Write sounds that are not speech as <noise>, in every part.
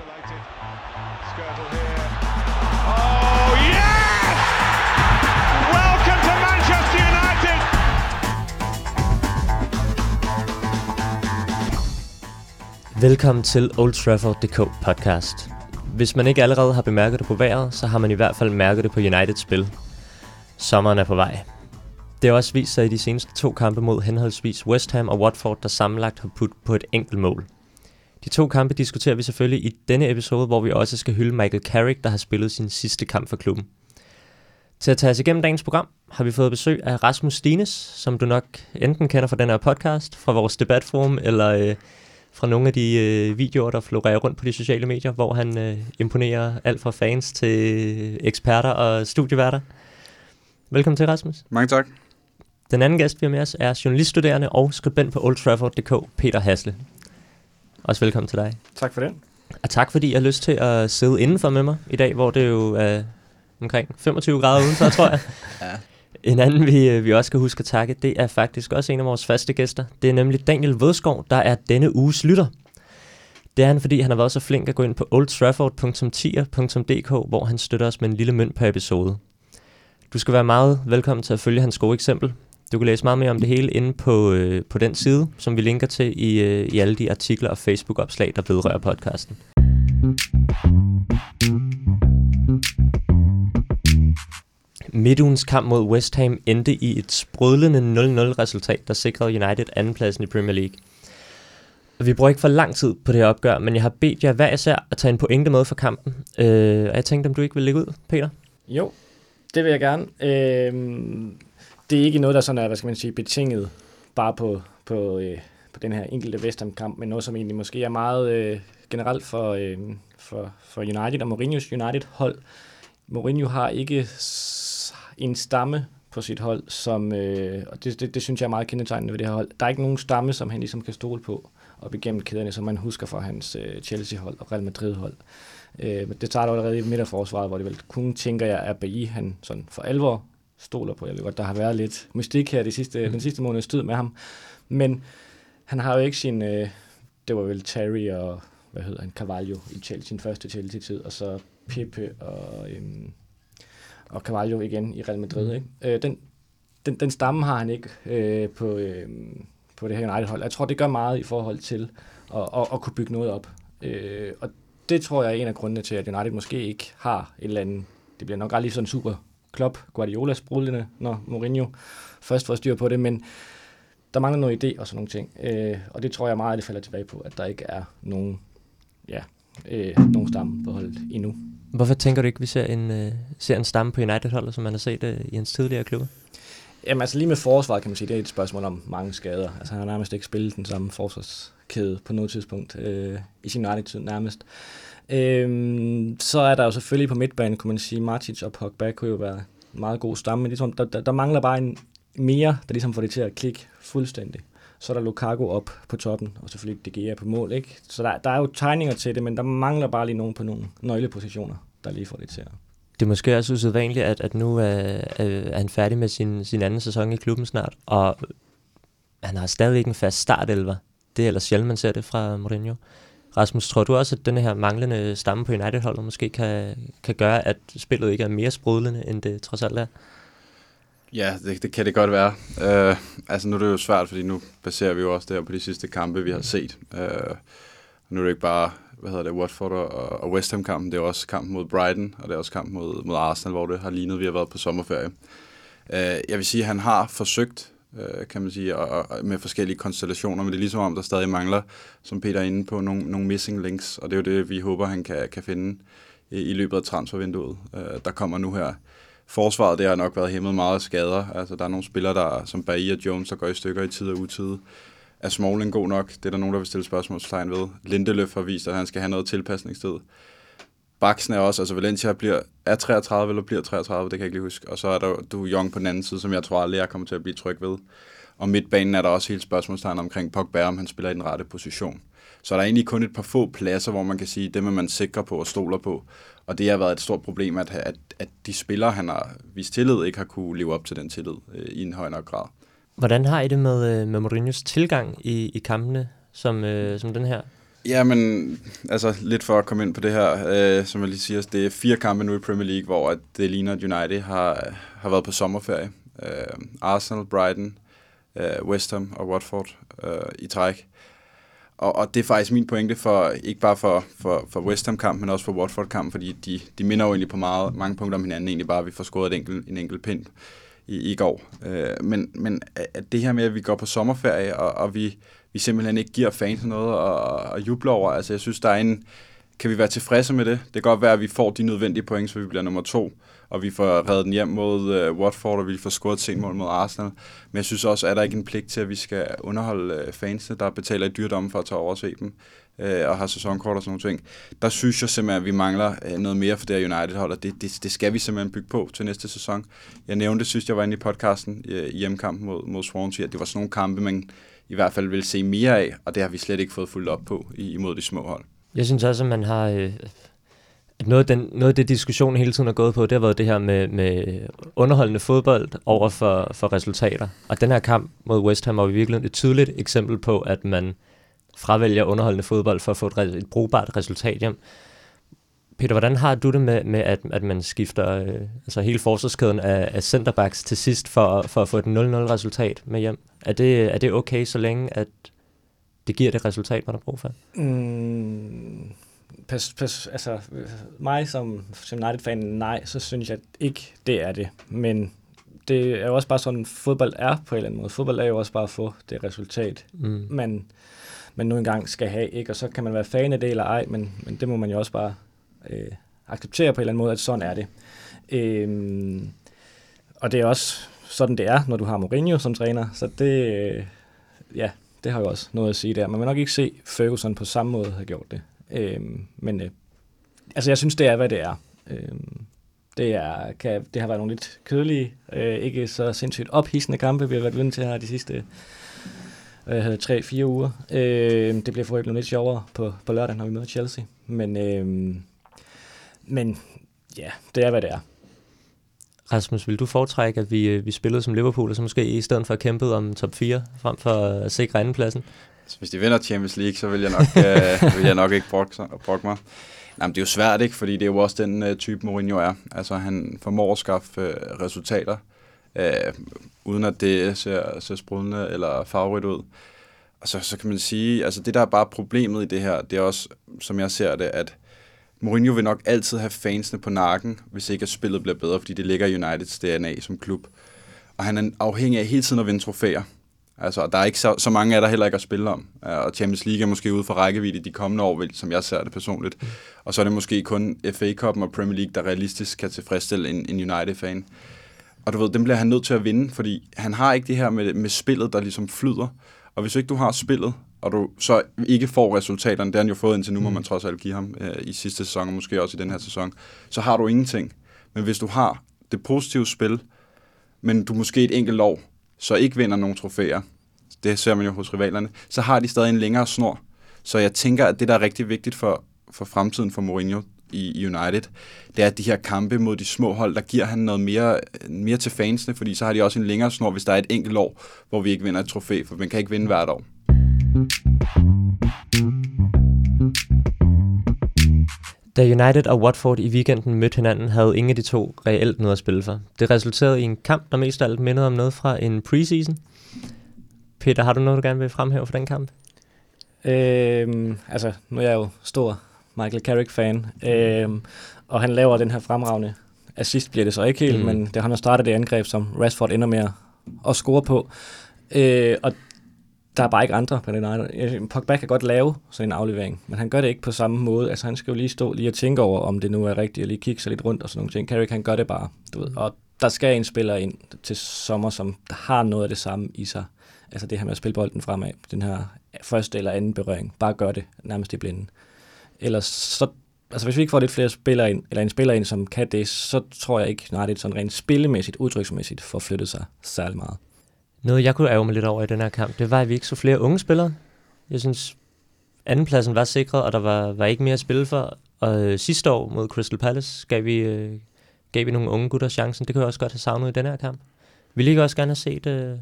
isolated. Skirtle here. Oh, yes! Welcome to Manchester United! Velkommen til Old Trafford.dk podcast. Hvis man ikke allerede har bemærket det på vejret, så har man i hvert fald mærket det på Uniteds spil. Sommeren er på vej. Det har også vist sig i de seneste to kampe mod henholdsvis West Ham og Watford, der sammenlagt har puttet på et enkelt mål. De to kampe diskuterer vi selvfølgelig i denne episode, hvor vi også skal hylde Michael Carrick, der har spillet sin sidste kamp for klubben. Til at tage os igennem dagens program har vi fået besøg af Rasmus Stines, som du nok enten kender fra den her podcast, fra vores debatforum, eller øh, fra nogle af de øh, videoer, der florerer rundt på de sociale medier, hvor han øh, imponerer alt fra fans til eksperter og studieværter. Velkommen til, Rasmus. Mange tak. Den anden gæst, vi har med os, er journaliststuderende og skribent på Old Trafford.dk, Peter Hasle. Også velkommen til dig. Tak for den. Og tak fordi jeg har lyst til at sidde indenfor med mig i dag, hvor det jo er omkring 25 grader udenfor, tror jeg. <laughs> Ja. En anden, vi, øh, vi også skal huske at takke, det er faktisk også en af vores faste gæster. Det er nemlig Daniel Vødskov, der er denne uges lytter. Det er han, fordi han har været så flink at gå ind på oldtrafford.tier.dk, hvor han støtter os med en lille mønt per episode. Du skal være meget velkommen til at følge hans gode eksempel. Du kan læse meget mere om det hele inde på, øh, på den side, som vi linker til i, øh, i alle de artikler og Facebook-opslag, der vedrører podcasten. Midtugens kamp mod West Ham endte i et sprudlende 0-0 resultat, der sikrede United andenpladsen i Premier League. Og vi bruger ikke for lang tid på det her opgør, men jeg har bedt jer hver især at tage en pointe med for kampen. Øh, og jeg tænkte, om du ikke vil lægge ud, Peter? Jo, det vil jeg gerne. Øh det er ikke noget, der sådan er, hvad skal man sige, betinget bare på, på, øh, på den her enkelte West Ham-kamp, men noget, som egentlig måske er meget øh, generelt for, øh, for, for United og Mourinho's United-hold. Mourinho har ikke en stamme på sit hold, som, øh, og det, det, det synes jeg er meget kendetegnende ved det her hold. Der er ikke nogen stamme, som han ligesom kan stole på op igennem kæderne, som man husker fra hans øh, Chelsea-hold og Real Madrid-hold. Øh, men det starter allerede i midterforsvaret, hvor det vel kun tænker jeg, at BI han sådan for alvor stoler på. Jeg ved godt, der har været lidt mystik her de sidste, mm. den sidste måneds tid med ham. Men han har jo ikke sin... Øh, det var vel Terry og, hvad hedder han, Carvalho i Chelsea, sin første Chelsea-tid, og så Pepe og, øhm, og Carvalho igen i Real Madrid. Mm. Ikke? Øh, den, den, den stamme har han ikke øh, på, øh, på det her United-hold. Jeg tror, det gør meget i forhold til at, at, at kunne bygge noget op. Øh, og det tror jeg er en af grundene til, at United måske ikke har et eller andet... Det bliver nok aldrig sådan super Klopp, Guardiola sprudlende, når Mourinho først får styr på det, men der mangler noget idé og sådan nogle ting. Øh, og det tror jeg meget, at det falder tilbage på, at der ikke er nogen, ja, øh, nogen stamme på holdet endnu. Hvorfor tænker du ikke, at vi ser en, øh, ser en stamme på United-holdet, som man har set øh, i hans tidligere klubber? Jamen altså lige med forsvaret kan man sige, det er et spørgsmål om mange skader. Altså han har nærmest ikke spillet den samme forsvarskæde på noget tidspunkt øh, i sin United-tid nærmest. Øhm, så er der jo selvfølgelig på midtbanen, kunne man sige, Martic og Pogba kunne jo være en meget god stamme, men ligesom, der, der, der mangler bare en mere, der ligesom får det til at klikke fuldstændig. Så er der Lukaku op på toppen, og selvfølgelig De Gea på mål, ikke? Så der, der er jo tegninger til det, men der mangler bare lige nogen på nogle nøglepositioner, der lige får det til at... Det er måske også usædvanligt, at, at nu er, er han færdig med sin, sin anden sæson i klubben snart, og han har stadig ikke en fast startelver. Det er ellers sjældent, man ser det fra Mourinho. Rasmus, tror du også, at den her manglende stamme på United-holdet måske kan, kan gøre, at spillet ikke er mere sprudlende, end det trods alt er? Ja, det, det kan det godt være. Uh, altså nu er det jo svært, fordi nu baserer vi jo også der på de sidste kampe, vi har set. Uh, nu er det ikke bare, hvad hedder det, Watford og, og West Ham-kampen, det er også kampen mod Brighton, og det er også kampen mod, mod Arsenal, hvor det har lignet, vi har været på sommerferie. Uh, jeg vil sige, at han har forsøgt, Øh, kan man sige, og, og med forskellige konstellationer, men det er ligesom om, der stadig mangler, som Peter er inde på, nogle, nogle missing links, og det er jo det, vi håber, han kan, kan finde i, i løbet af transfervinduet. øh, der kommer nu her forsvaret, det har nok været hæmmet meget af skader. Altså, der er nogle spillere, der, som Bahia og Jones, der går i stykker i tid og utide. Er Smalling god nok? Det er der nogen, der vil stille spørgsmålstegn ved. Lindeløf har vist, at han skal have noget tilpasningstid. Baksen er også, altså Valencia bliver, er 33 eller bliver 33, det kan jeg ikke lige huske. Og så er der du Young på den anden side, som jeg tror aldrig, jeg kommer til at blive tryg ved. Og midtbanen er der også helt spørgsmålstegn omkring Pogba, om han spiller i den rette position. Så der er egentlig kun et par få pladser, hvor man kan sige, dem er man sikker på og stoler på. Og det har været et stort problem, at, at, at de spillere, han har vist tillid, ikke har kunne leve op til den tillid øh, i en høj nok grad. Hvordan har I det med, øh, med Mourinhos tilgang i, i kampene, som, øh, som den her? Ja, men altså lidt for at komme ind på det her, øh, som jeg lige siger, det er fire kampe nu i Premier League, hvor at det ligner, at United har, har været på sommerferie. Øh, Arsenal, Brighton, øh, West Ham og Watford øh, i træk. Og, og det er faktisk min pointe for, ikke bare for, for, for West Ham-kampen, men også for Watford-kampen, fordi de, de minder jo egentlig på meget, mange punkter om hinanden, egentlig bare, at vi får scoret en enkelt, en enkelt pind i, i går. Øh, men, men at det her med, at vi går på sommerferie, og, og vi, vi simpelthen ikke giver fans noget at, at juble over, altså jeg synes, der er en, kan vi være tilfredse med det? Det kan godt være, at vi får de nødvendige point, så vi bliver nummer to, og vi får reddet den hjem mod uh, Watford, og vi får scoret et mål mod Arsenal. Men jeg synes også, at der ikke en pligt til, at vi skal underholde øh, fansene, der betaler i dyrdomme for at tage over og se dem, uh, og har sæsonkort og sådan noget ting. Der synes jeg simpelthen, at vi mangler uh, noget mere for det her United-hold, og det, det, det skal vi simpelthen bygge på til næste sæson. Jeg nævnte, synes jeg var inde i podcasten uh, i hjemmekampen mod, mod Swansea, at det var sådan nogle kampe, man i hvert fald vil se mere af, og det har vi slet ikke fået fuldt op på imod de små hold. Jeg synes også, at man har... Øh, noget, af den, noget af det, diskussionen hele tiden har gået på, det har været det her med, med underholdende fodbold over for, for resultater. Og den her kamp mod West Ham var virkelig et tydeligt eksempel på, at man fravælger underholdende fodbold for at få et, et brugbart resultat hjem. Peter, hvordan har du det med, med at, at man skifter øh, altså hele forsvarskæden af, af centerbacks til sidst for, for at få et 0-0 resultat med hjem? Er det, er det okay, så længe at det giver det resultat, man har brug for? Mm, pas, pas, altså, mig som, som United-fan, nej, så synes jeg ikke, det er det. Men det er jo også bare sådan, fodbold er på en eller anden måde. Fodbold er jo også bare at få det resultat, mm. man, man nu engang skal have. Ikke? Og så kan man være fan af det eller ej, men, men det må man jo også bare øh, acceptere på en eller anden måde, at sådan er det. Øh, og det er også sådan, det er, når du har Mourinho som træner. Så det, øh, ja, det har jo også noget at sige der. Man vil nok ikke se Ferguson på samme måde have gjort det. Øh, men øh, altså, jeg synes, det er, hvad det er. Øh, det, er, kan, det har været nogle lidt kedelige, øh, ikke så sindssygt ophidsende kampe, vi har været vidne til her de sidste øh, 3-4 uger. Øh, det bliver forhåbentlig lidt sjovere på, på lørdag, når vi møder Chelsea. Men, øh, men ja, det er, hvad det er. Rasmus, vil du foretrække, at vi, øh, vi spillede som Liverpool, og så måske i stedet for at kæmpe om top 4, frem for at sikre andenpladsen? Så hvis de vinder Champions League, så vil jeg nok, øh, <laughs> vil jeg nok ikke brokke, brokke mig. Nej, men det er jo svært, ikke? Fordi det er jo også den uh, type, Mourinho er. Altså, han formår at skaffe uh, resultater, uh, uden at det ser, ser sprudende eller farverigt ud. Og så, så kan man sige, altså det der er bare problemet i det her, det er også, som jeg ser det, at Mourinho vil nok altid have fansene på nakken, hvis ikke at spillet bliver bedre, fordi det ligger i Uniteds DNA som klub. Og han er afhængig af hele tiden at vinde trofæer. Altså, der er ikke så, så mange af der heller ikke at spille om. Øh, og Champions League er måske ude for rækkevidde de kommende år, som jeg ser det personligt. Og så er det måske kun FA Cup'en og Premier League, der realistisk kan tilfredsstille en, en United-fan. Og du ved, dem bliver han nødt til at vinde, fordi han har ikke det her med, med spillet, der ligesom flyder. Og hvis ikke du har spillet, og du så ikke får resultaterne, det har han jo fået indtil nu, mm. må man trods alt give ham øh, i sidste sæson, og måske også i den her sæson, så har du ingenting. Men hvis du har det positive spil, men du måske et enkelt år, så ikke vinder nogen trofæer, det ser man jo hos rivalerne, så har de stadig en længere snor. Så jeg tænker, at det, der er rigtig vigtigt for, for fremtiden for Mourinho i, United, det er at de her kampe mod de små hold, der giver han noget mere, mere til fansene, fordi så har de også en længere snor, hvis der er et enkelt år, hvor vi ikke vinder et trofæ, for man kan ikke vinde hvert år. Da United og Watford i weekenden mødte hinanden, havde ingen af de to reelt noget at spille for. Det resulterede i en kamp, der mest af alt mindede om noget fra en preseason. Peter, har du noget, du gerne vil fremhæve for den kamp? Øhm, altså, nu er jeg jo stor Michael Carrick-fan, øhm, og han laver den her fremragende assist, bliver det så ikke helt, mm. men det han har startet det angreb, som Rashford ender med at score på. Øh, og der er bare ikke andre på den United. Pogba kan godt lave sådan en aflevering, men han gør det ikke på samme måde. Altså han skal jo lige stå lige og tænke over, om det nu er rigtigt, og lige kigge sig lidt rundt og sådan nogle ting. Carrick han gør det bare, du ved. Og der skal en spiller ind til sommer, som har noget af det samme i sig. Altså det her med at spille bolden fremad, den her første eller anden berøring. Bare gør det nærmest i blinden. Ellers så, altså hvis vi ikke får lidt flere spillere ind, eller en spiller ind, som kan det, så tror jeg ikke, nej, det er sådan rent spillemæssigt, udtryksmæssigt, får flyttet sig særlig meget. Noget, jeg kunne ærge mig lidt over i den her kamp, det var, at vi ikke så flere unge spillere. Jeg synes, andenpladsen var sikret, og der var, var ikke mere at spille for. Og øh, sidste år mod Crystal Palace gav vi, øh, gav vi nogle unge gutter chancen. Det kunne jeg også godt have savnet i den her kamp. Ville ikke også gerne have set... Øh,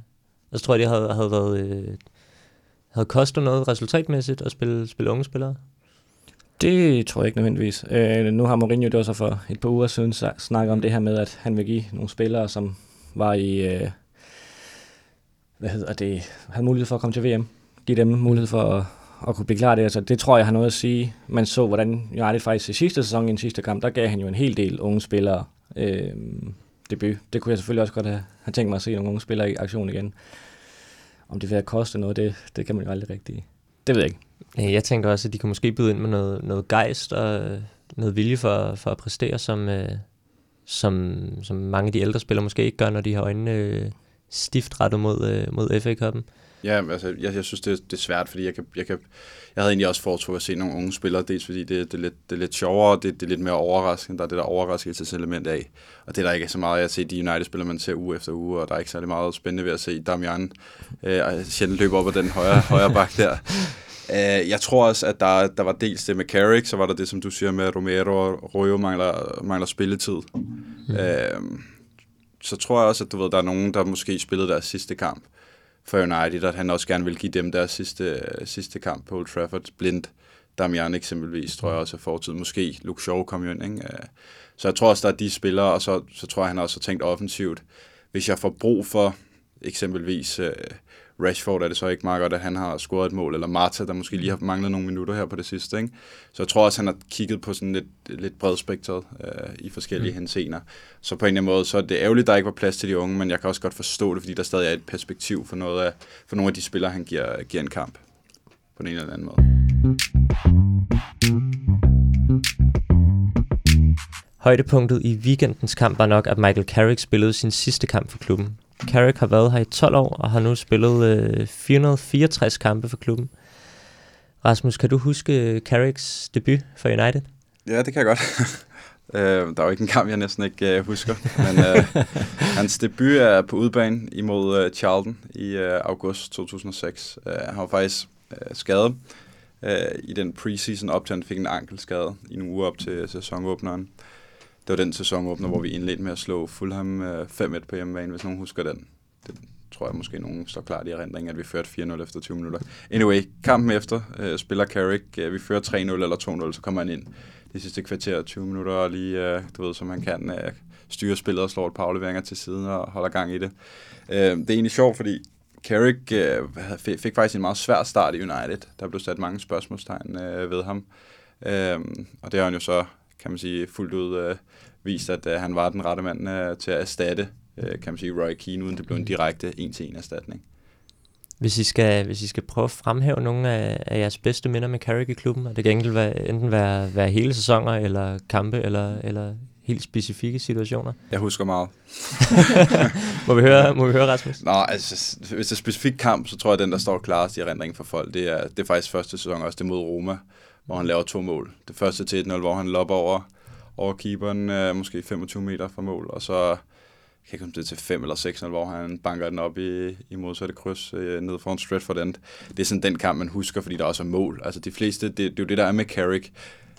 altså, tror, jeg, det havde, havde været... Øh, havde kostet noget resultatmæssigt at spille, spille unge spillere? Det tror jeg ikke nødvendigvis. Øh, nu har Mourinho det også for et par uger siden snakket om det her med, at han vil give nogle spillere, som var i, øh, hvad hedder det, havde mulighed for at komme til VM. Give dem mulighed for at, at kunne blive klar det. Altså, det tror jeg har noget at sige. Man så, hvordan United faktisk i sidste sæson, i den sidste kamp, der gav han jo en hel del unge spillere øh, debut. Det kunne jeg selvfølgelig også godt have, have tænkt mig at se nogle unge spillere i aktion igen. Om det vil have kostet noget, det, det kan man jo aldrig rigtig... Det ved jeg ikke. Jeg tænker også, at de kan måske byde ind med noget, noget gejst og noget vilje for, for at præstere, som, øh, som, som mange af de ældre spillere måske ikke gør, når de har øjnene øh, stift rettet mod, øh, mod FA-koppen. Ja, altså, jeg, jeg synes, det, det er svært, fordi jeg, kan, jeg, kan, jeg havde egentlig også foretrukket at se nogle unge spillere, dels fordi det, det, er, lidt, det er lidt sjovere, det, det er lidt mere overraskende, der er det der overraskelseselement af, og det er der ikke så meget, jeg ser de United-spillere, man ser uge efter uge, og der er ikke særlig meget spændende ved at se Damian øh, sjældent løbe op ad den højre, højre bak der. Uh, jeg tror også, at der, der var dels det med Carrick, så var der det, som du siger med Romero og Royo mangler, mangler spilletid. Mm. Uh, så tror jeg også, at du ved, der er nogen, der måske spillede deres sidste kamp for United, at han også gerne vil give dem deres sidste, sidste kamp på Old Trafford. Blind, Damian eksempelvis, tror jeg også er fortid. Måske Luke Shaw kom jo ind, ikke? Øh, så jeg tror også, der er de spillere, og så, så tror jeg, han også har tænkt offensivt. Hvis jeg får brug for eksempelvis... øh, Rashford er det så ikke meget godt, at han har scoret et mål, eller Marta, der måske lige har manglet nogle minutter her på det sidste. Ikke? Så jeg tror også, han har kigget på sådan lidt, lidt bredspektret øh, i forskellige mm. hensener. Så på en eller anden måde, så er det ærgerligt, der ikke var plads til de unge, men jeg kan også godt forstå det, fordi der stadig er et perspektiv for, noget af, for nogle af de spillere, han giver, giver en kamp på den ene eller anden måde. Højdepunktet i weekendens kamp var nok, at Michael Carrick spillede sin sidste kamp for klubben. Carrick har været her i 12 år og har nu spillet øh, 464 kampe for klubben. Rasmus, kan du huske Carricks debut for United? Ja, det kan jeg godt. <laughs> øh, der er jo ikke en kamp, jeg næsten ikke øh, husker. Men øh, <laughs> hans debut er på udebane imod øh, Charlton i øh, august 2006. Øh, han var faktisk øh, skadet øh, i den preseason op til, han fik en ankelskade i nogle uger op til sæsonåbneren det var den sæsonåbner, hvor vi indledte med at slå Fulham øh, 5-1 på hjemmebane, hvis nogen husker den. Det tror jeg måske nogen står klart i erindring, at vi førte 4-0 efter 20 minutter. Anyway, kampen efter uh, spiller Carrick. Uh, vi fører 3-0 eller 2-0, så kommer han ind de sidste kvarter 20 minutter, og lige, uh, du ved, som han kan, uh, styre spillet og slår et par afleveringer til siden og holder gang i det. Uh, det er egentlig sjovt, fordi Carrick uh, fik faktisk en meget svær start i United. Der blev sat mange spørgsmålstegn uh, ved ham. Uh, og det har han jo så kan man sige, fuldt ud øh, vist, at øh, han var den rette mand øh, til at erstatte, øh, kan man sige, Roy Keane, uden det blev en direkte en-til-en erstatning. Hvis I, skal, hvis I skal prøve at fremhæve nogle af, af jeres bedste minder med Carrick i klubben, og det kan enten være, enten være, være hele sæsoner, eller kampe, eller, eller helt specifikke situationer? Jeg husker meget. <laughs> må, vi høre, må vi høre, Rasmus? Nå, altså, hvis det er specifik kamp, så tror jeg, at den, der står klarest i erindringen for folk, det er, det er faktisk første sæson også, det mod Roma, hvor han laver to mål. Det første til 1-0, hvor han lopper over, over keeperen, øh, måske 25 meter fra mål, og så kan jeg komme det til 5 eller 6 hvor han banker den op i, i modsatte kryds øh, ned foran Stratford End. Det er sådan den kamp, man husker, fordi der også er mål. Altså de fleste, det, det er jo det, der er med Carrick,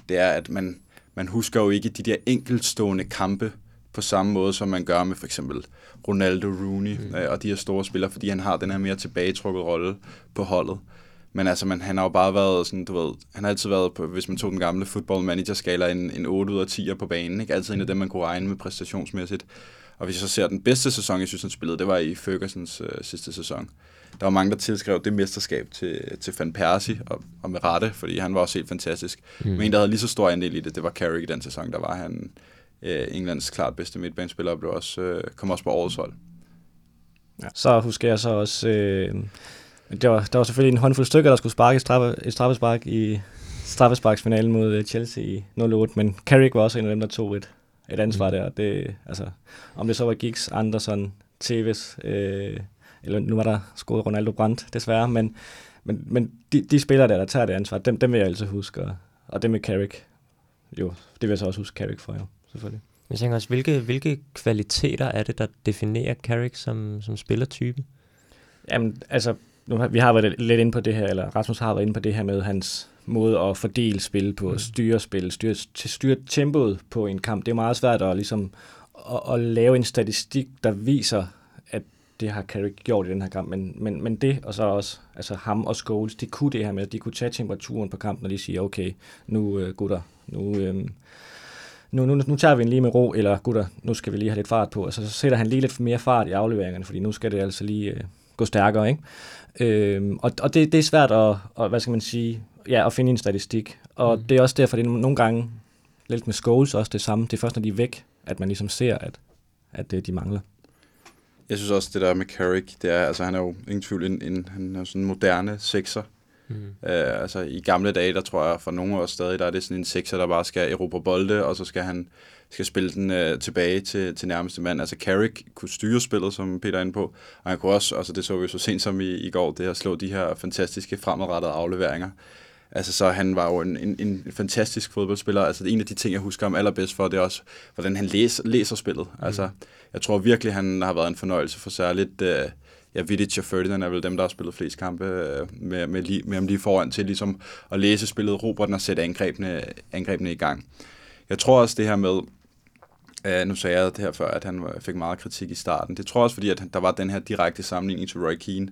det er, at man, man husker jo ikke de der enkeltstående kampe på samme måde, som man gør med for eksempel Ronaldo Rooney mm. øh, og de her store spillere, fordi han har den her mere tilbagetrukket rolle på holdet. Men altså, man, han har jo bare været sådan, du ved, han har altid været på, hvis man tog den gamle football manager skala, en, en 8 ud af 10 på banen, ikke? Altid en af dem, man kunne regne med præstationsmæssigt. Og hvis jeg så ser den bedste sæson, jeg synes, han spillede, det var i Fergusons øh, sidste sæson. Der var mange, der tilskrev det mesterskab til, til Van Persie, og, og med rette, fordi han var også helt fantastisk. Mm. Men en, der havde lige så stor andel i det, det var Carrick i den sæson. Der var han øh, Englands klart bedste midtbanespiller, og blev også, øh, kom også på årets hold. Ja. Så husker jeg så også øh, der var, der var selvfølgelig en håndfuld stykker, der skulle sparke et, straffe, et straffespark i straffesparksfinalen mod øh, Chelsea i 08, men Carrick var også en af dem, der tog et, et ansvar mm. der. Det, altså, om det så var Giggs, Anderson, Tevez, øh, eller nu var der scoret Ronaldo Brandt, desværre, men, men, men de, de spillere der, der tager det ansvar, dem, dem vil jeg altid huske, og, og det med Carrick, jo, det vil jeg så også huske Carrick for, jo, selvfølgelig. Jeg tænker også, hvilke, hvilke kvaliteter er det, der definerer Carrick som, som spillertype? Jamen, altså, nu vi har været lidt inde på det her, eller Rasmus har været inde på det her med hans måde at fordele spil på, mm. styre spil, styre, styre tempoet på en kamp. Det er meget svært at, ligesom, at, at lave en statistik, der viser, at det har Carrick gjort i den her kamp, men, men, men det, og så også altså ham og Scholes, de kunne det her med, at de kunne tage temperaturen på kampen, og de siger, okay, nu øh, gutter, nu, øh, nu, nu, nu tager vi en lige med ro, eller gutter, nu skal vi lige have lidt fart på, og så, så sætter han lige lidt mere fart i afleveringerne, fordi nu skal det altså lige øh, gå stærkere, ikke? Øh, og og det, det er svært at, og, hvad skal man sige, ja, at finde en statistik, og mm. det er også derfor, det er nogle gange lidt med Scholes også det samme, det er først, når de er væk, at man ligesom ser, at, at det, de mangler. Jeg synes også, det der med Carrick, det er, altså han er jo ingen tvivl, en, en, han er sådan en moderne sekser. Mm. Uh, altså i gamle dage, der tror jeg for nogle af os stadig, der er det sådan en sekser, der bare skal erobre bolde, og så skal han skal spille den uh, tilbage til, til nærmeste mand. Altså Carrick kunne styre spillet, som Peter er inde på, og han kunne også, altså det så vi så sent som i, i går, det at slå de her fantastiske fremadrettede afleveringer. Altså, så han var jo en, en, en fantastisk fodboldspiller. Altså, en af de ting, jeg husker ham allerbedst for, det er også, hvordan han læser, læser spillet. Mm. Altså, jeg tror virkelig, han har været en fornøjelse for særligt... Uh, ja, Vidic og Ferdinand er vel dem, der har spillet flest kampe øh, med, med, lige, med ham lige foran til ligesom at læse spillet Robert og sætte angrebene, angrebene i gang. Jeg tror også det her med, uh, nu sagde jeg det her før, at han fik meget kritik i starten. Det tror jeg også, fordi at der var den her direkte sammenligning til Roy Keane,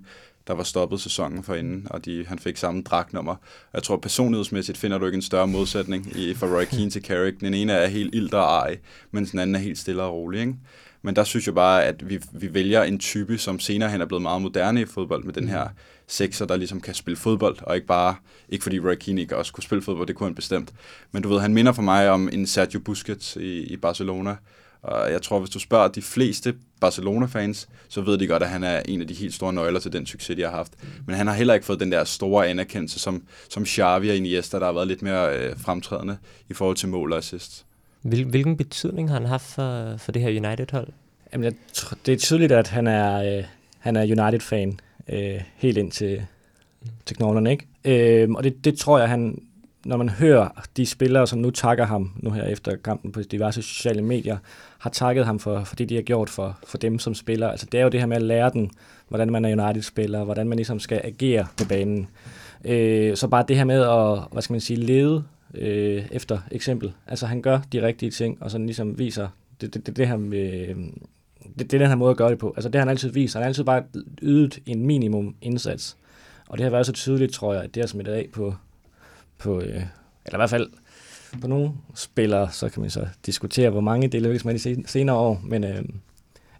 der var stoppet sæsonen for inden, og de, han fik samme dragtnummer. Jeg tror personlighedsmæssigt finder du ikke en større modsætning i, fra Roy Keane til Carrick. Den ene er helt ild og ej, mens den anden er helt stille og rolig. Ikke? Men der synes jeg bare, at vi, vi vælger en type, som senere hen er blevet meget moderne i fodbold, med den her sekser, der ligesom kan spille fodbold, og ikke bare, ikke fordi Roy Keane ikke også kunne spille fodbold, det kunne han bestemt. Men du ved, han minder for mig om en Sergio Busquets i, i Barcelona, og jeg tror, hvis du spørger de fleste Barcelona-fans, så ved de godt, at han er en af de helt store nøgler til den succes, de har haft. Men han har heller ikke fået den der store anerkendelse, som, som Xavi og Iniesta, der har været lidt mere øh, fremtrædende i forhold til mål og assist. Hvil, hvilken betydning har han haft for, for det her United-hold? Jamen, jeg, det er tydeligt, at han er, øh, han er United-fan øh, helt ind til, til knoglerne, ikke? Øh, og det, det tror jeg, han, når man hører de spillere, som nu takker ham, nu her efter kampen på diverse sociale medier, har takket ham for, for det, de har gjort for, for dem som spiller. Altså det er jo det her med at lære den, hvordan man er United-spiller, hvordan man ligesom skal agere på banen. Øh, så bare det her med at, hvad skal man sige, lede øh, efter eksempel. Altså han gør de rigtige ting, og så ligesom viser, det, det, det, det her med, øh, det, det er den her måde at gøre det på. Altså det har han altid vist. Han har altid bare ydet en minimum indsats. Og det har været så tydeligt, tror jeg, at det har smittet af på, på, øh, eller i hvert fald på nogle spillere, så kan man så diskutere, hvor mange det lykkes med de senere år, men øh,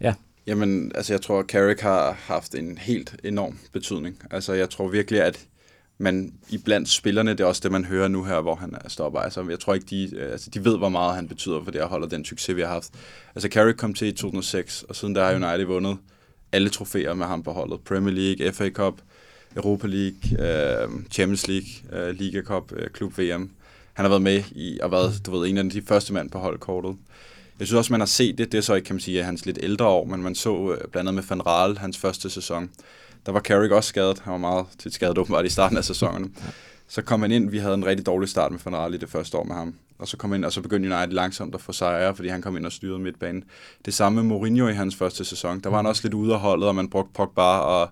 ja. Jamen, altså jeg tror, at Carrick har haft en helt enorm betydning. Altså jeg tror virkelig, at men i blandt spillerne, det er også det, man hører nu her, hvor han stopper. Altså, jeg tror ikke, de, øh, altså, de ved, hvor meget han betyder for det at holde den succes, vi har haft. Altså, Carrick kom til i 2006, og siden der har United vundet alle trofæer med ham på holdet. Premier League, FA Cup, Europa League, øh, Champions League, øh, Liga Cup, øh, Klub VM. Han har været med i og været, du ved, en af de første mand på holdkortet. Jeg synes også, man har set det. Det er så ikke, kan man sige, hans lidt ældre år, men man så øh, blandt andet med Van Raal, hans første sæson. Der var Carrick også skadet. Han var meget til skadet åbenbart i starten af sæsonen. Så kom han ind. Vi havde en rigtig dårlig start med Van det første år med ham. Og så kom ind, og så begyndte United langsomt at få sejre, fordi han kom ind og styrede midtbanen. Det samme med Mourinho i hans første sæson. Der var han også lidt ude af holdet, og man brugte Pogba og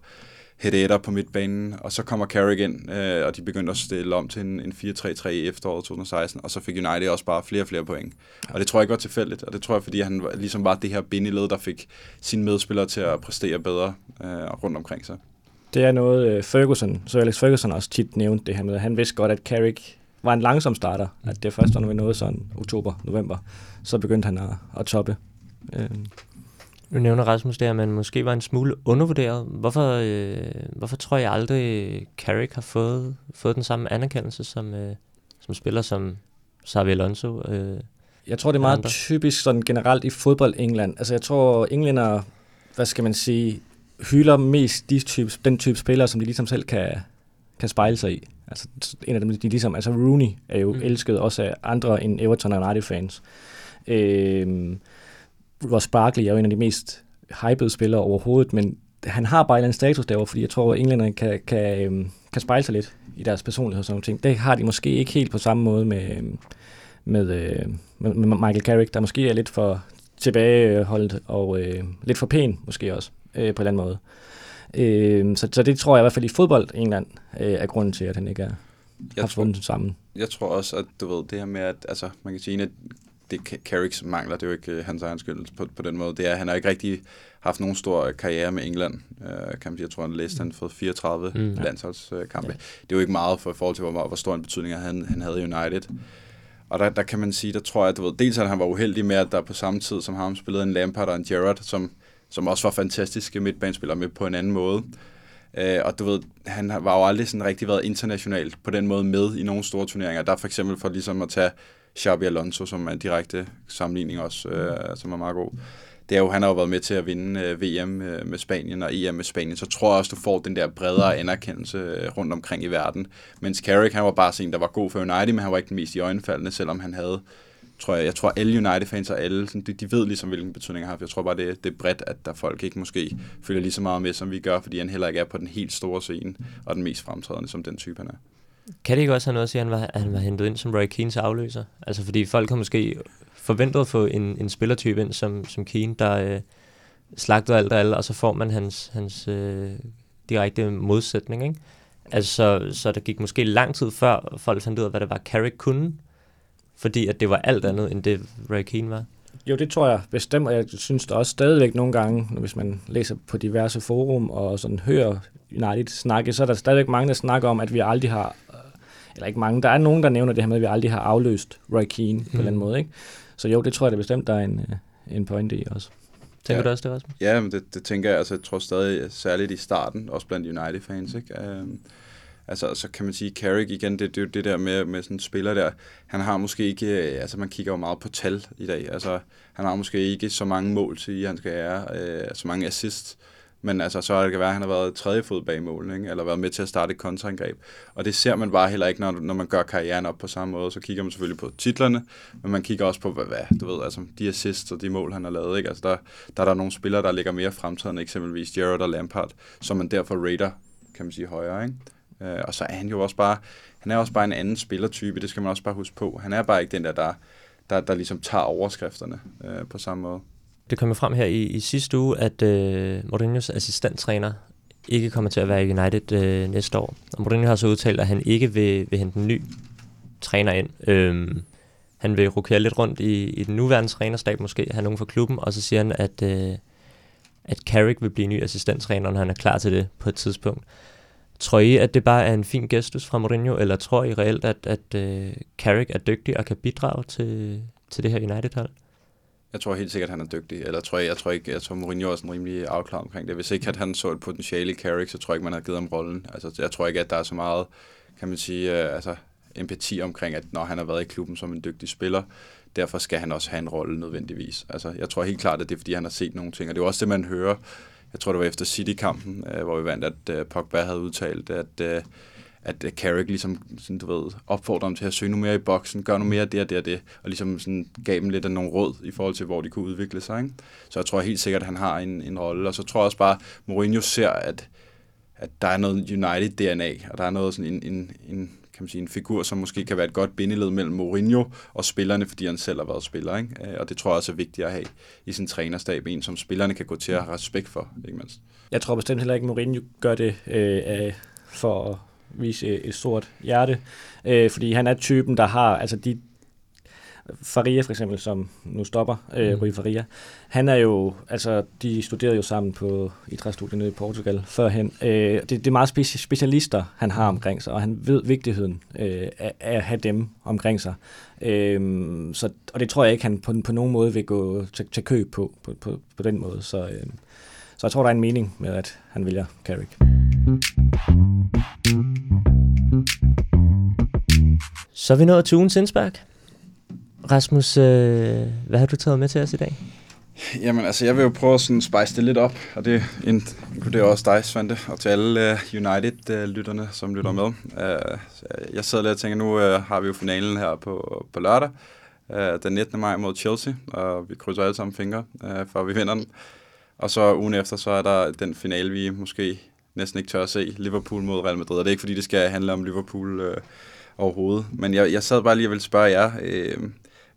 Herrera på midtbanen, og så kommer Carrick ind, øh, og de begyndte at stille om til en, en 4-3-3 i efteråret 2016, og så fik United også bare flere og flere point. Og det tror jeg ikke var tilfældigt, og det tror jeg, fordi han ligesom var det her bindeled, der fik sine medspillere til at præstere bedre øh, rundt omkring sig. Det er noget, øh, Ferguson, så Alex Ferguson også tit nævnt det her med, han vidste godt, at Carrick var en langsom starter, at det først, når vi nåede sådan oktober, november, så begyndte han at, at toppe. Øh. Nu nævner Rasmus der, at man måske var en smule undervurderet. Hvorfor, øh, hvorfor tror jeg aldrig, Carrick har fået, fået den samme anerkendelse som, øh, som spiller som Xavi Alonso? Øh, jeg tror, det er meget andre. typisk sådan generelt i fodbold England. Altså jeg tror, englænder, hvad skal man sige, hylder mest de type, den type spillere, som de ligesom selv kan, kan spejle sig i. Altså en af dem, de ligesom, altså Rooney er jo mm. elsket også af andre end Everton og United-fans. Øh, Ross Barkley er jo en af de mest hypede spillere overhovedet, men han har bare en status derovre, fordi jeg tror, at englænderne kan, kan, øhm, kan spejle sig lidt i deres personlighed og sådan noget ting. Det har de måske ikke helt på samme måde med, øhm, med, øh, med, med Michael Carrick, der måske er lidt for tilbageholdt og øh, lidt for pæn måske også, øh, på en eller anden måde. Øh, så, så det tror jeg i hvert fald i fodbold England øh, er grunden til, at han ikke er, jeg har fundet sammen. Jeg tror også, at du ved, det her med, at altså, man kan sige, at det Carricks mangler, det er jo ikke øh, hans egen skyld på, på den måde. Det er, han har ikke rigtig haft nogen stor karriere med England. Øh, kan man sige, jeg tror, han læste, han har fået 34 mm. landsholdskampe. Ja. Det er jo ikke meget for i forhold til, hvor, hvor stor en betydning han, han havde i United. Og der, der kan man sige, der tror jeg, at du ved, dels at han var uheldig med, at der på samme tid som ham spillede en Lampard og en Gerrard, som, som også var fantastiske midtbanespillere med på en anden måde. Øh, og du ved, han var jo aldrig sådan rigtig været internationalt på den måde med i nogle store turneringer. Der er for eksempel for ligesom at tage Xabi Alonso, som er en direkte sammenligning også, øh, som er meget god. Det er jo, han har jo været med til at vinde øh, VM øh, med Spanien og EM med Spanien, så tror jeg også, du får den der bredere anerkendelse øh, rundt omkring i verden. Mens Carrick, han var bare sådan en, der var god for United, men han var ikke den mest i øjenfaldende, selvom han havde tror jeg, jeg tror alle United-fans og alle, sådan, de, de ved ligesom, hvilken betydning han har. Jeg tror bare, det, det er bredt, at der folk ikke måske følger lige så meget med, som vi gør, fordi han heller ikke er på den helt store scene, og den mest fremtrædende, som den type han er. Kan det ikke også have noget at sige, at han var, at han var hentet ind som Roy Keanes afløser? Altså fordi folk har måske forventet at få en, en spillertype ind som, som Keane, der øh, slagtede alt og alt, og så får man hans, hans øh, direkte modsætning, ikke? Altså, så, så der gik måske lang tid før folk fandt ud af, hvad det var, Carrick kunne, fordi at det var alt andet, end det Roy Keane var. Jo, det tror jeg bestemt, og jeg synes der også stadigvæk nogle gange, hvis man læser på diverse forum og sådan hører United snakke, så er der stadigvæk mange, der snakker om, at vi aldrig har, eller ikke mange, der er nogen, der nævner det her med, at vi aldrig har afløst Roy Keane mm. på den måde, ikke? Så jo, det tror jeg da bestemt, der er en, øh, en pointe i også. Tænker ja. du også det, også? Ja, men det, det tænker jeg, altså jeg tror stadig, særligt i starten, også blandt United-fans, ikke? Um, Altså, så kan man sige, Carrick igen, det, det er jo det der med, med sådan en spiller der, han har måske ikke, øh, altså man kigger jo meget på tal i dag, altså han har måske ikke så mange mål til, at han skal øh, så mange assists, men altså, så kan det være, at han har været tredje fod bag målen, ikke? eller været med til at starte et kontraangreb. Og det ser man bare heller ikke, når, når man gør karrieren op på samme måde. Så kigger man selvfølgelig på titlerne, men man kigger også på, hvad, hvad du ved, altså de assists og de mål, han har lavet. Ikke? Altså, der, der er der nogle spillere, der ligger mere fremtrædende, eksempelvis Gerrard og Lampard, som man derfor rater, kan man sige, højere. Ikke? Øh, og så er han jo også bare, han er også bare en anden spillertype, det skal man også bare huske på. Han er bare ikke den der, der, der, der ligesom tager overskrifterne øh, på samme måde. Det kom jo frem her i, i sidste uge, at øh, Mourinho's assistenttræner ikke kommer til at være i United øh, næste år. Og Mourinho har så udtalt, at han ikke vil, vil hente en ny træner ind. Øhm, han vil rokere lidt rundt i, i den nuværende trænerstab måske, have nogen fra klubben, og så siger han, at, øh, at Carrick vil blive ny assistenttræner, når han er klar til det på et tidspunkt. Tror I, at det bare er en fin gestus fra Mourinho, eller tror I reelt, at, at uh, Carrick er dygtig og kan bidrage til, til det her United-hold? Jeg tror helt sikkert, at han er dygtig. Eller tror jeg, jeg tror ikke, jeg tror Mourinho er sådan rimelig afklaret omkring det. Hvis ikke at han så et potentiale i Carrick, så tror jeg ikke, man har givet ham rollen. Altså, jeg tror ikke, at der er så meget, kan man sige, uh, altså, empati omkring, at når han har været i klubben som en dygtig spiller, derfor skal han også have en rolle nødvendigvis. Altså, jeg tror helt klart, at det er, fordi han har set nogle ting, og det er også det, man hører jeg tror det var efter City-kampen, øh, hvor vi vandt, at øh, Pogba havde udtalt, at, øh, at øh, Carrick ligesom, sådan, du ved, opfordrer dem til at søge noget mere i boksen, gør noget mere det og det og det, og ligesom sådan, gav dem lidt af nogle råd i forhold til, hvor de kunne udvikle sig. Ikke? Så jeg tror helt sikkert, at han har en, en rolle, og så tror jeg også bare, at Mourinho ser, at, at der er noget United-DNA, og der er noget sådan en, en, en kan man sige, en figur, som måske kan være et godt bindeled mellem Mourinho og spillerne, fordi han selv har været spiller. Ikke? Øh, og det tror jeg også er vigtigt at have i sin trænerstab, en som spillerne kan gå til at have respekt for. Ikke mindst. Jeg tror bestemt heller ikke, at Mourinho gør det øh, for at vise øh, et stort hjerte, øh, fordi han er typen, der har, altså de Faria for eksempel, som nu stopper, øh, mm. Rui Faria, han er jo, altså de studerede jo sammen på idrætsstudiet nede i Portugal førhen. Øh, det, det er meget speci- specialister, han har omkring sig, og han ved vigtigheden øh, af, af at have dem omkring sig. Øh, så, og det tror jeg ikke, han på, på nogen måde vil gå til, til køb på, på, på, på den måde. Så, øh, så jeg tror, der er en mening med, at han vælger Carrick. Så er vi nået til ugens indspark. Rasmus, øh, hvad har du taget med til os i dag? Jamen, altså, jeg vil jo prøve at sådan spice det lidt op, og det inkluderer også dig, Svante, og til alle uh, United-lytterne, øh, som lytter med. Uh, jeg sidder lidt og tænker, nu uh, har vi jo finalen her på, på lørdag, uh, den 19. maj mod Chelsea, og vi krydser alle sammen fingre, uh, for at vi vinder den. Og så ugen efter, så er der den finale, vi måske næsten ikke tør at se, Liverpool mod Real Madrid. Og det er ikke, fordi det skal handle om Liverpool uh, overhovedet. Men jeg, jeg sad bare lige og ville spørge jer, uh,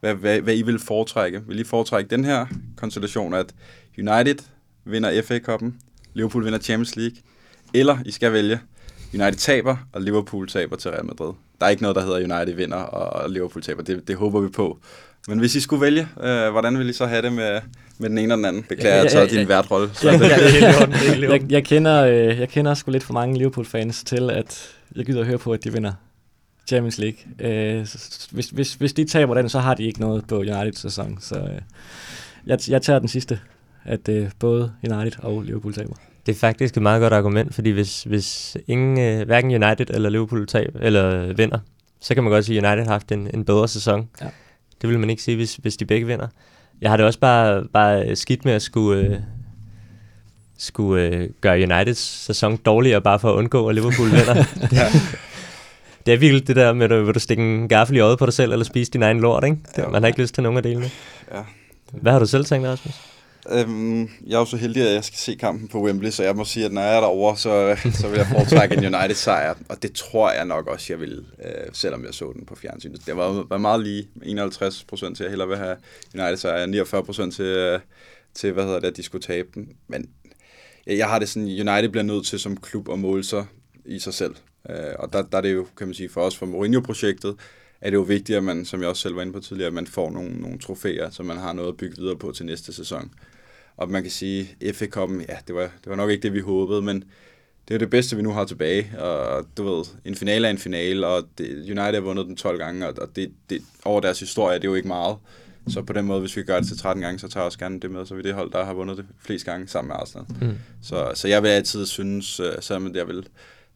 hvad, hvad, hvad I vil foretrække. Vil I foretrække den her konstellation, at United vinder FA-koppen, Liverpool vinder Champions League, eller I skal vælge, United taber, og Liverpool taber til Real Madrid. Der er ikke noget, der hedder United vinder, og Liverpool taber. Det, det håber vi på. Men hvis I skulle vælge, øh, hvordan ville I så have det med, med den ene og den anden? Beklager, jeg ja, ja, din værtrolle. Jeg, jeg, jeg, jeg, kender, øh, jeg kender sgu lidt for mange Liverpool-fans til, at jeg gider at høre på, at de vinder Champions League. Øh, hvis, hvis, hvis de taber den, så har de ikke noget på United-sæson. Så øh, jeg, jeg tager den sidste, at øh, både United og Liverpool taber. Det er faktisk et meget godt argument, fordi hvis, hvis ingen, øh, hverken United eller Liverpool tab, eller øh, vinder, så kan man godt sige, at United har haft en, en bedre sæson. Ja. Det vil man ikke sige, hvis, hvis de begge vinder. Jeg har det også bare, bare skidt med at skulle, øh, skulle øh, gøre Uniteds sæson dårligere, bare for at undgå, at Liverpool vinder. <laughs> det, det er virkelig det der med, at du, vil du stikke en gaffel i øjet på dig selv, eller spise din egen lort, ikke? Det, Ja. man har ikke lyst til nogen af delene. Ja. Hvad har du selv tænkt, Rasmus? Øhm, jeg er jo så heldig, at jeg skal se kampen på Wembley, så jeg må sige, at når jeg er derovre, så, så vil jeg foretrække en United-sejr. Og det tror jeg nok også, jeg vil, øh, selvom jeg så den på fjernsynet. Det var, var meget lige. 51 procent til, at jeg hellere vil have United-sejr. 49 procent til, øh, til, hvad hedder det, at de skulle tabe den. Men jeg, jeg har det sådan, United bliver nødt til som klub at måle sig i sig selv. Øh, og der, der er det jo, kan man sige, for os, for Mourinho-projektet, er det jo vigtigt, at man, som jeg også selv var inde på tidligere, at man får nogle, nogle trofæer, så man har noget at bygge videre på til næste sæson. Og man kan sige, FA Cup'en, ja, det var, det var nok ikke det, vi håbede, men det er det bedste, vi nu har tilbage. Og du ved, en finale er en finale, og det, United har vundet den 12 gange, og det, det, over deres historie det er jo ikke meget. Så på den måde, hvis vi gør det til 13 gange, så tager jeg også gerne det med, så vi det hold, der har vundet det flest gange sammen med Arsenal. Mm. Så, så jeg vil altid synes, øh, selvom jeg vil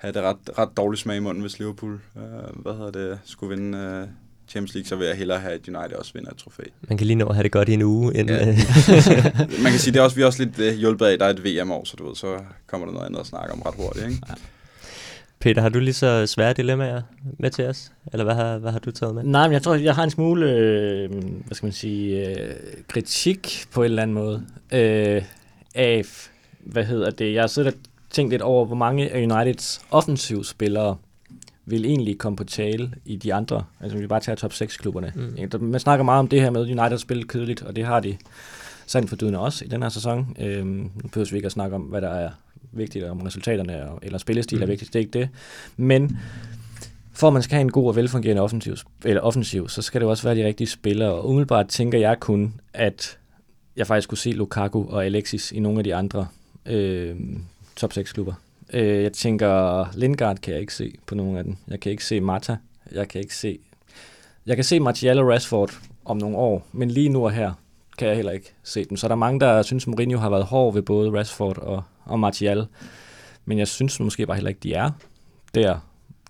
have det ret, ret dårligt smag i munden, hvis Liverpool øh, hvad hedder det, skulle vinde øh, Champions League, så vil jeg hellere have, at United også vinder et trofæ. Man kan lige nå at have det godt i en uge, inden, Ja. ja. <laughs> Man kan sige, det er også, vi er også lidt øh, hjulpet af, at der er et VM-år, så du ved, så kommer der noget andet at snakke om ret hurtigt, ikke? Peter, har du lige så svære dilemmaer med til os? Eller hvad har, hvad har du taget med? Nej, men jeg tror, jeg har en smule, øh, hvad skal man sige, øh, kritik på en eller anden måde øh, af, hvad hedder det, jeg har siddet og tænkt lidt over, hvor mange af Uniteds offensivspillere vil egentlig komme på tale i de andre, altså vi bare tager top 6-klubberne. Mm. Man snakker meget om det her med, United spiller kedeligt, og det har de sandt for dydende også i den her sæson. Øhm, nu behøver vi ikke at snakke om, hvad der er vigtigt, om resultaterne og, eller spillestil mm. er vigtigt, det er ikke det. Men for at man skal have en god og velfungerende offensiv, eller offensiv, så skal det også være de rigtige spillere. Og umiddelbart tænker jeg kun, at jeg faktisk kunne se Lukaku og Alexis i nogle af de andre øh, top 6 klubber. Øh, jeg tænker, Lingard kan jeg ikke se på nogen af dem. Jeg kan ikke se Mata. Jeg kan ikke se... Jeg kan se Martial og Rashford om nogle år, men lige nu og her kan jeg heller ikke se dem. Så der er mange, der synes, Mourinho har været hård ved både Rashford og, og Martial. Men jeg synes måske bare heller ikke, de er der.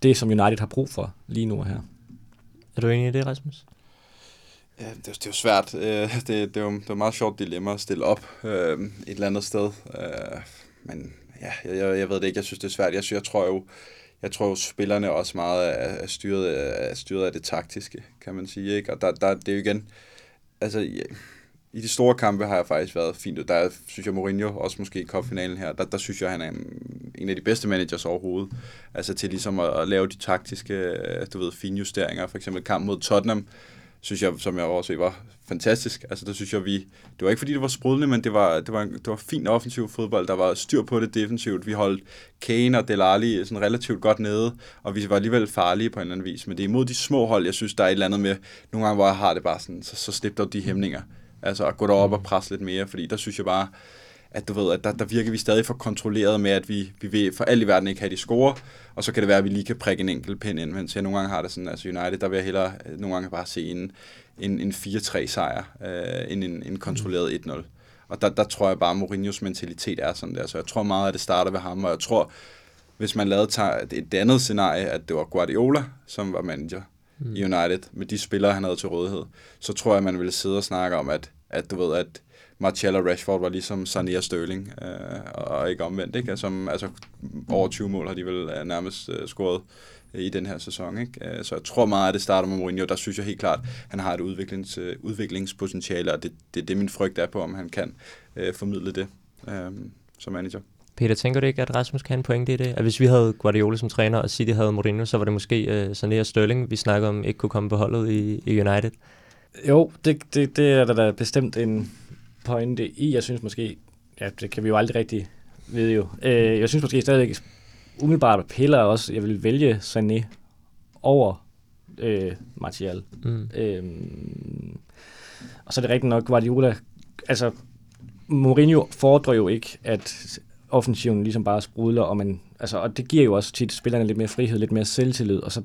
Det, som United har brug for lige nu og her. Er du enig i det, Rasmus? Ja, det, er, det er jo svært. Øh, Det, det, er jo, det er jo et meget sjovt dilemma at stille op øh, et eller andet sted. Øh, Men ja, jeg, jeg, jeg ved det ikke. Jeg synes, det er svært. Jeg, synes, jeg tror jo, jeg tror jo, spillerne også meget er, er, styret, er styret af det taktiske, kan man sige. Ikke? Og der, der, det er jo igen... Altså, ja, i de store kampe har jeg faktisk været fint. Der synes jeg, Mourinho, også måske i cupfinalen her, der, der synes jeg, han er en, en af de bedste managers overhovedet. Altså til ligesom at, at lave de taktiske, øh, du ved, finjusteringer. For eksempel kamp mod Tottenham, synes jeg, som jeg også var fantastisk. Altså, der synes jeg, vi... Det var ikke, fordi det var sprudlende, men det var, det var, det var fin offensiv fodbold. Der var styr på det defensivt. Vi holdt Kane og Delali sådan relativt godt nede, og vi var alligevel farlige på en eller anden vis. Men det er imod de små hold, jeg synes, der er et eller andet med... Nogle gange, hvor jeg har det bare sådan, så, så slip dog de hæmninger. Altså, at gå derop og presse lidt mere, fordi der synes jeg bare, at du ved, at der, der virker vi stadig for kontrolleret med, at vi, vi vil for alt i verden ikke have de score, og så kan det være, at vi lige kan prikke en enkelt pind ind, mens jeg nogle gange har det sådan, altså United, der vil jeg hellere øh, nogle gange bare se en, en, en 4-3 sejr, øh, end en, en kontrolleret 1-0. Og der, der tror jeg bare, at Mourinhos mentalitet er sådan der, så jeg tror meget, at det starter ved ham, og jeg tror, hvis man lavede et, et andet scenarie, at det var Guardiola, som var manager mm. i United, med de spillere, han havde til rådighed, så tror jeg, man ville sidde og snakke om, at, at du ved, at Martial og Rashford var ligesom Sané og Sterling, øh, og ikke omvendt, ikke? Altså, altså, over 20 mål har de vel øh, nærmest øh, scoret øh, i den her sæson, ikke? Øh, så jeg tror meget, at det starter med Mourinho, der synes jeg helt klart, at han har et udviklings, øh, udviklingspotentiale, og det, det er det, min frygt er på, om han kan øh, formidle det øh, som manager. Peter, tænker du ikke, at Rasmus kan have en pointe i det? At hvis vi havde Guardiola som træner, og City havde Mourinho, så var det måske øh, Sané og Sterling, vi snakker om, ikke kunne komme på holdet i, i United. Jo, det, det, det er der da bestemt en pointe i. Jeg synes måske, ja, det kan vi jo aldrig rigtig vide jo. Øh, jeg synes måske stadigvæk, umiddelbart piller også, jeg vil vælge Sané over øh, Martial. Mm. Øhm, Og så er det rigtigt nok, Guardiola, altså Mourinho fordrer jo ikke, at offensiven ligesom bare sprudler, og, man, altså, og det giver jo også tit spillerne lidt mere frihed, lidt mere selvtillid, og så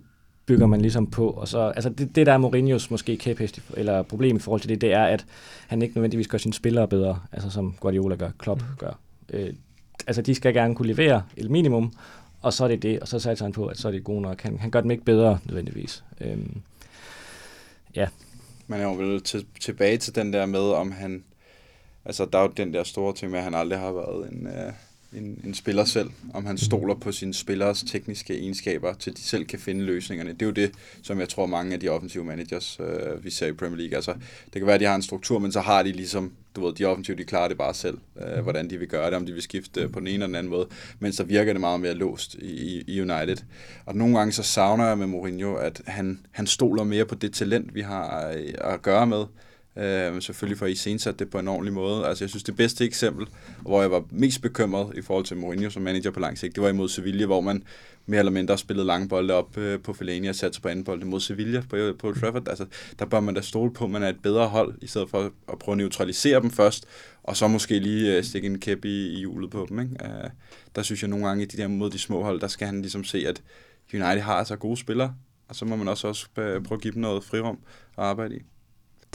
bygger man ligesom på. Og så, altså det, det der er Mourinhos måske kæphest, eller problem i forhold til det, det er, at han ikke nødvendigvis gør sine spillere bedre, altså som Guardiola gør, Klopp mm. gør. Øh, altså de skal gerne kunne levere et minimum, og så er det det, og så satser han på, at så er det gode nok. Han, han gør dem ikke bedre nødvendigvis. Øhm, ja. Man er jo vel til, tilbage til den der med, om han... Altså, der er jo den der store ting med, at han aldrig har været en, øh, en, en spiller selv, om han stoler på sine spillers tekniske egenskaber, til de selv kan finde løsningerne. Det er jo det, som jeg tror mange af de offensive managers, øh, vi ser i Premier League. Altså, det kan være, at de har en struktur, men så har de ligesom, du ved, de offensive, de klarer det bare selv, øh, hvordan de vil gøre det, om de vil skifte på den ene eller den anden måde, men så virker det meget mere låst i, i United. Og nogle gange så savner jeg med Mourinho, at han, han stoler mere på det talent, vi har at gøre med, Øh, selvfølgelig for I sensat det på en ordentlig måde. Altså, jeg synes, det bedste eksempel, hvor jeg var mest bekymret i forhold til Mourinho som manager på lang sigt, det var imod Sevilla, hvor man mere eller mindre spillede lange bolde op øh, på Fellaini og satte sig på anden bolde mod Sevilla på, øh, på Trafford. Altså, der bør man da stole på, at man er et bedre hold, i stedet for at prøve at neutralisere dem først, og så måske lige øh, stikke en kæp i, i hjulet på dem. Ikke? Øh, der synes jeg nogle gange, i de der mod de små hold, der skal han ligesom se, at United har altså gode spillere, og så må man også, også øh, prøve at give dem noget frirum at arbejde i.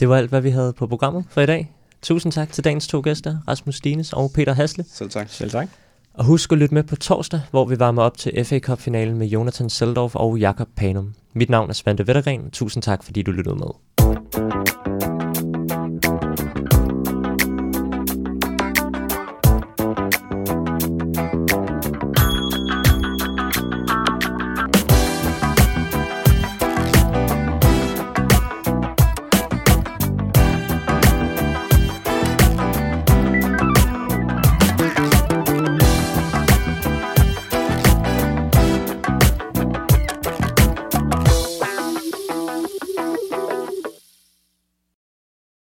Det var alt, hvad vi havde på programmet for i dag. Tusind tak til dagens to gæster, Rasmus Stines og Peter Hasle. Selv tak. Selv tak. Og husk at lytte med på torsdag, hvor vi varmer op til FA Cup-finalen med Jonathan Seldorf og Jakob Panum. Mit navn er Svante Vettergren. Tusind tak, fordi du lyttede med.